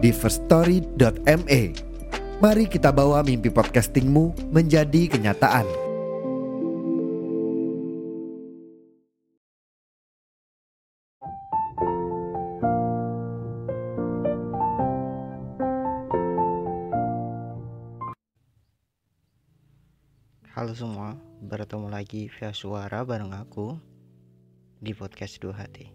di firststory.me. Mari kita bawa mimpi podcastingmu menjadi kenyataan. Halo semua, bertemu lagi via suara bareng aku di podcast Dua Hati.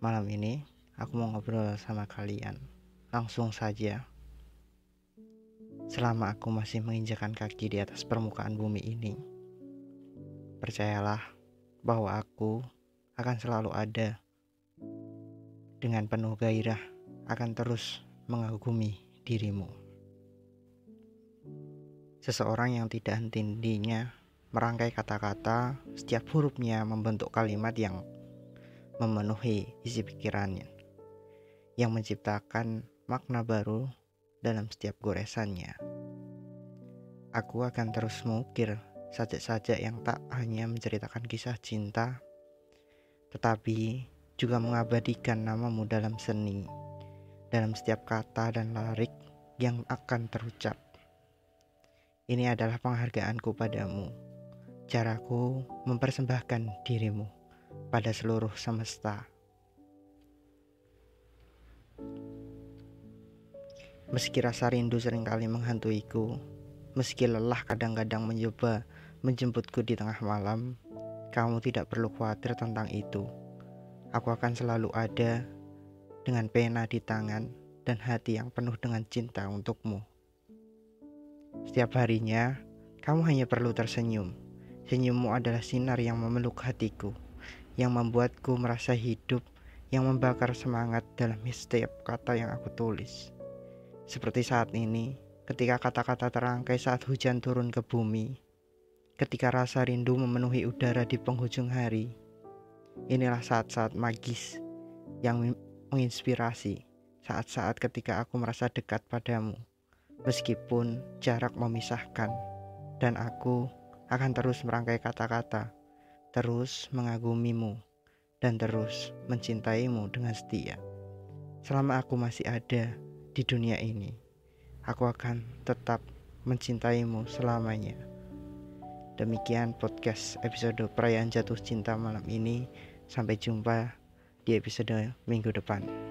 Malam ini aku mau ngobrol sama kalian. Langsung saja. Selama aku masih menginjakan kaki di atas permukaan bumi ini, percayalah bahwa aku akan selalu ada dengan penuh gairah akan terus mengagumi dirimu. Seseorang yang tidak henti-hentinya merangkai kata-kata, setiap hurufnya membentuk kalimat yang memenuhi isi pikirannya, yang menciptakan makna baru dalam setiap goresannya. Aku akan terus mengukir sajak-sajak yang tak hanya menceritakan kisah cinta, tetapi juga mengabadikan namamu dalam seni, dalam setiap kata dan larik yang akan terucap. Ini adalah penghargaanku padamu. Caraku mempersembahkan dirimu pada seluruh semesta. Meski rasa rindu sering kali menghantuiku, meski lelah kadang-kadang mencoba menjemputku di tengah malam, kamu tidak perlu khawatir tentang itu. Aku akan selalu ada dengan pena di tangan dan hati yang penuh dengan cinta untukmu. Setiap harinya, kamu hanya perlu tersenyum. Senyummu adalah sinar yang memeluk hatiku, yang membuatku merasa hidup, yang membakar semangat dalam setiap kata yang aku tulis. Seperti saat ini, ketika kata-kata terangkai saat hujan turun ke bumi, ketika rasa rindu memenuhi udara di penghujung hari. Inilah saat-saat magis yang menginspirasi, saat-saat ketika aku merasa dekat padamu, meskipun jarak memisahkan, dan aku akan terus merangkai kata-kata, terus mengagumimu, dan terus mencintaimu dengan setia. Selama aku masih ada di dunia ini, aku akan tetap mencintaimu selamanya. Demikian podcast episode perayaan jatuh cinta malam ini. Sampai jumpa di episode minggu depan.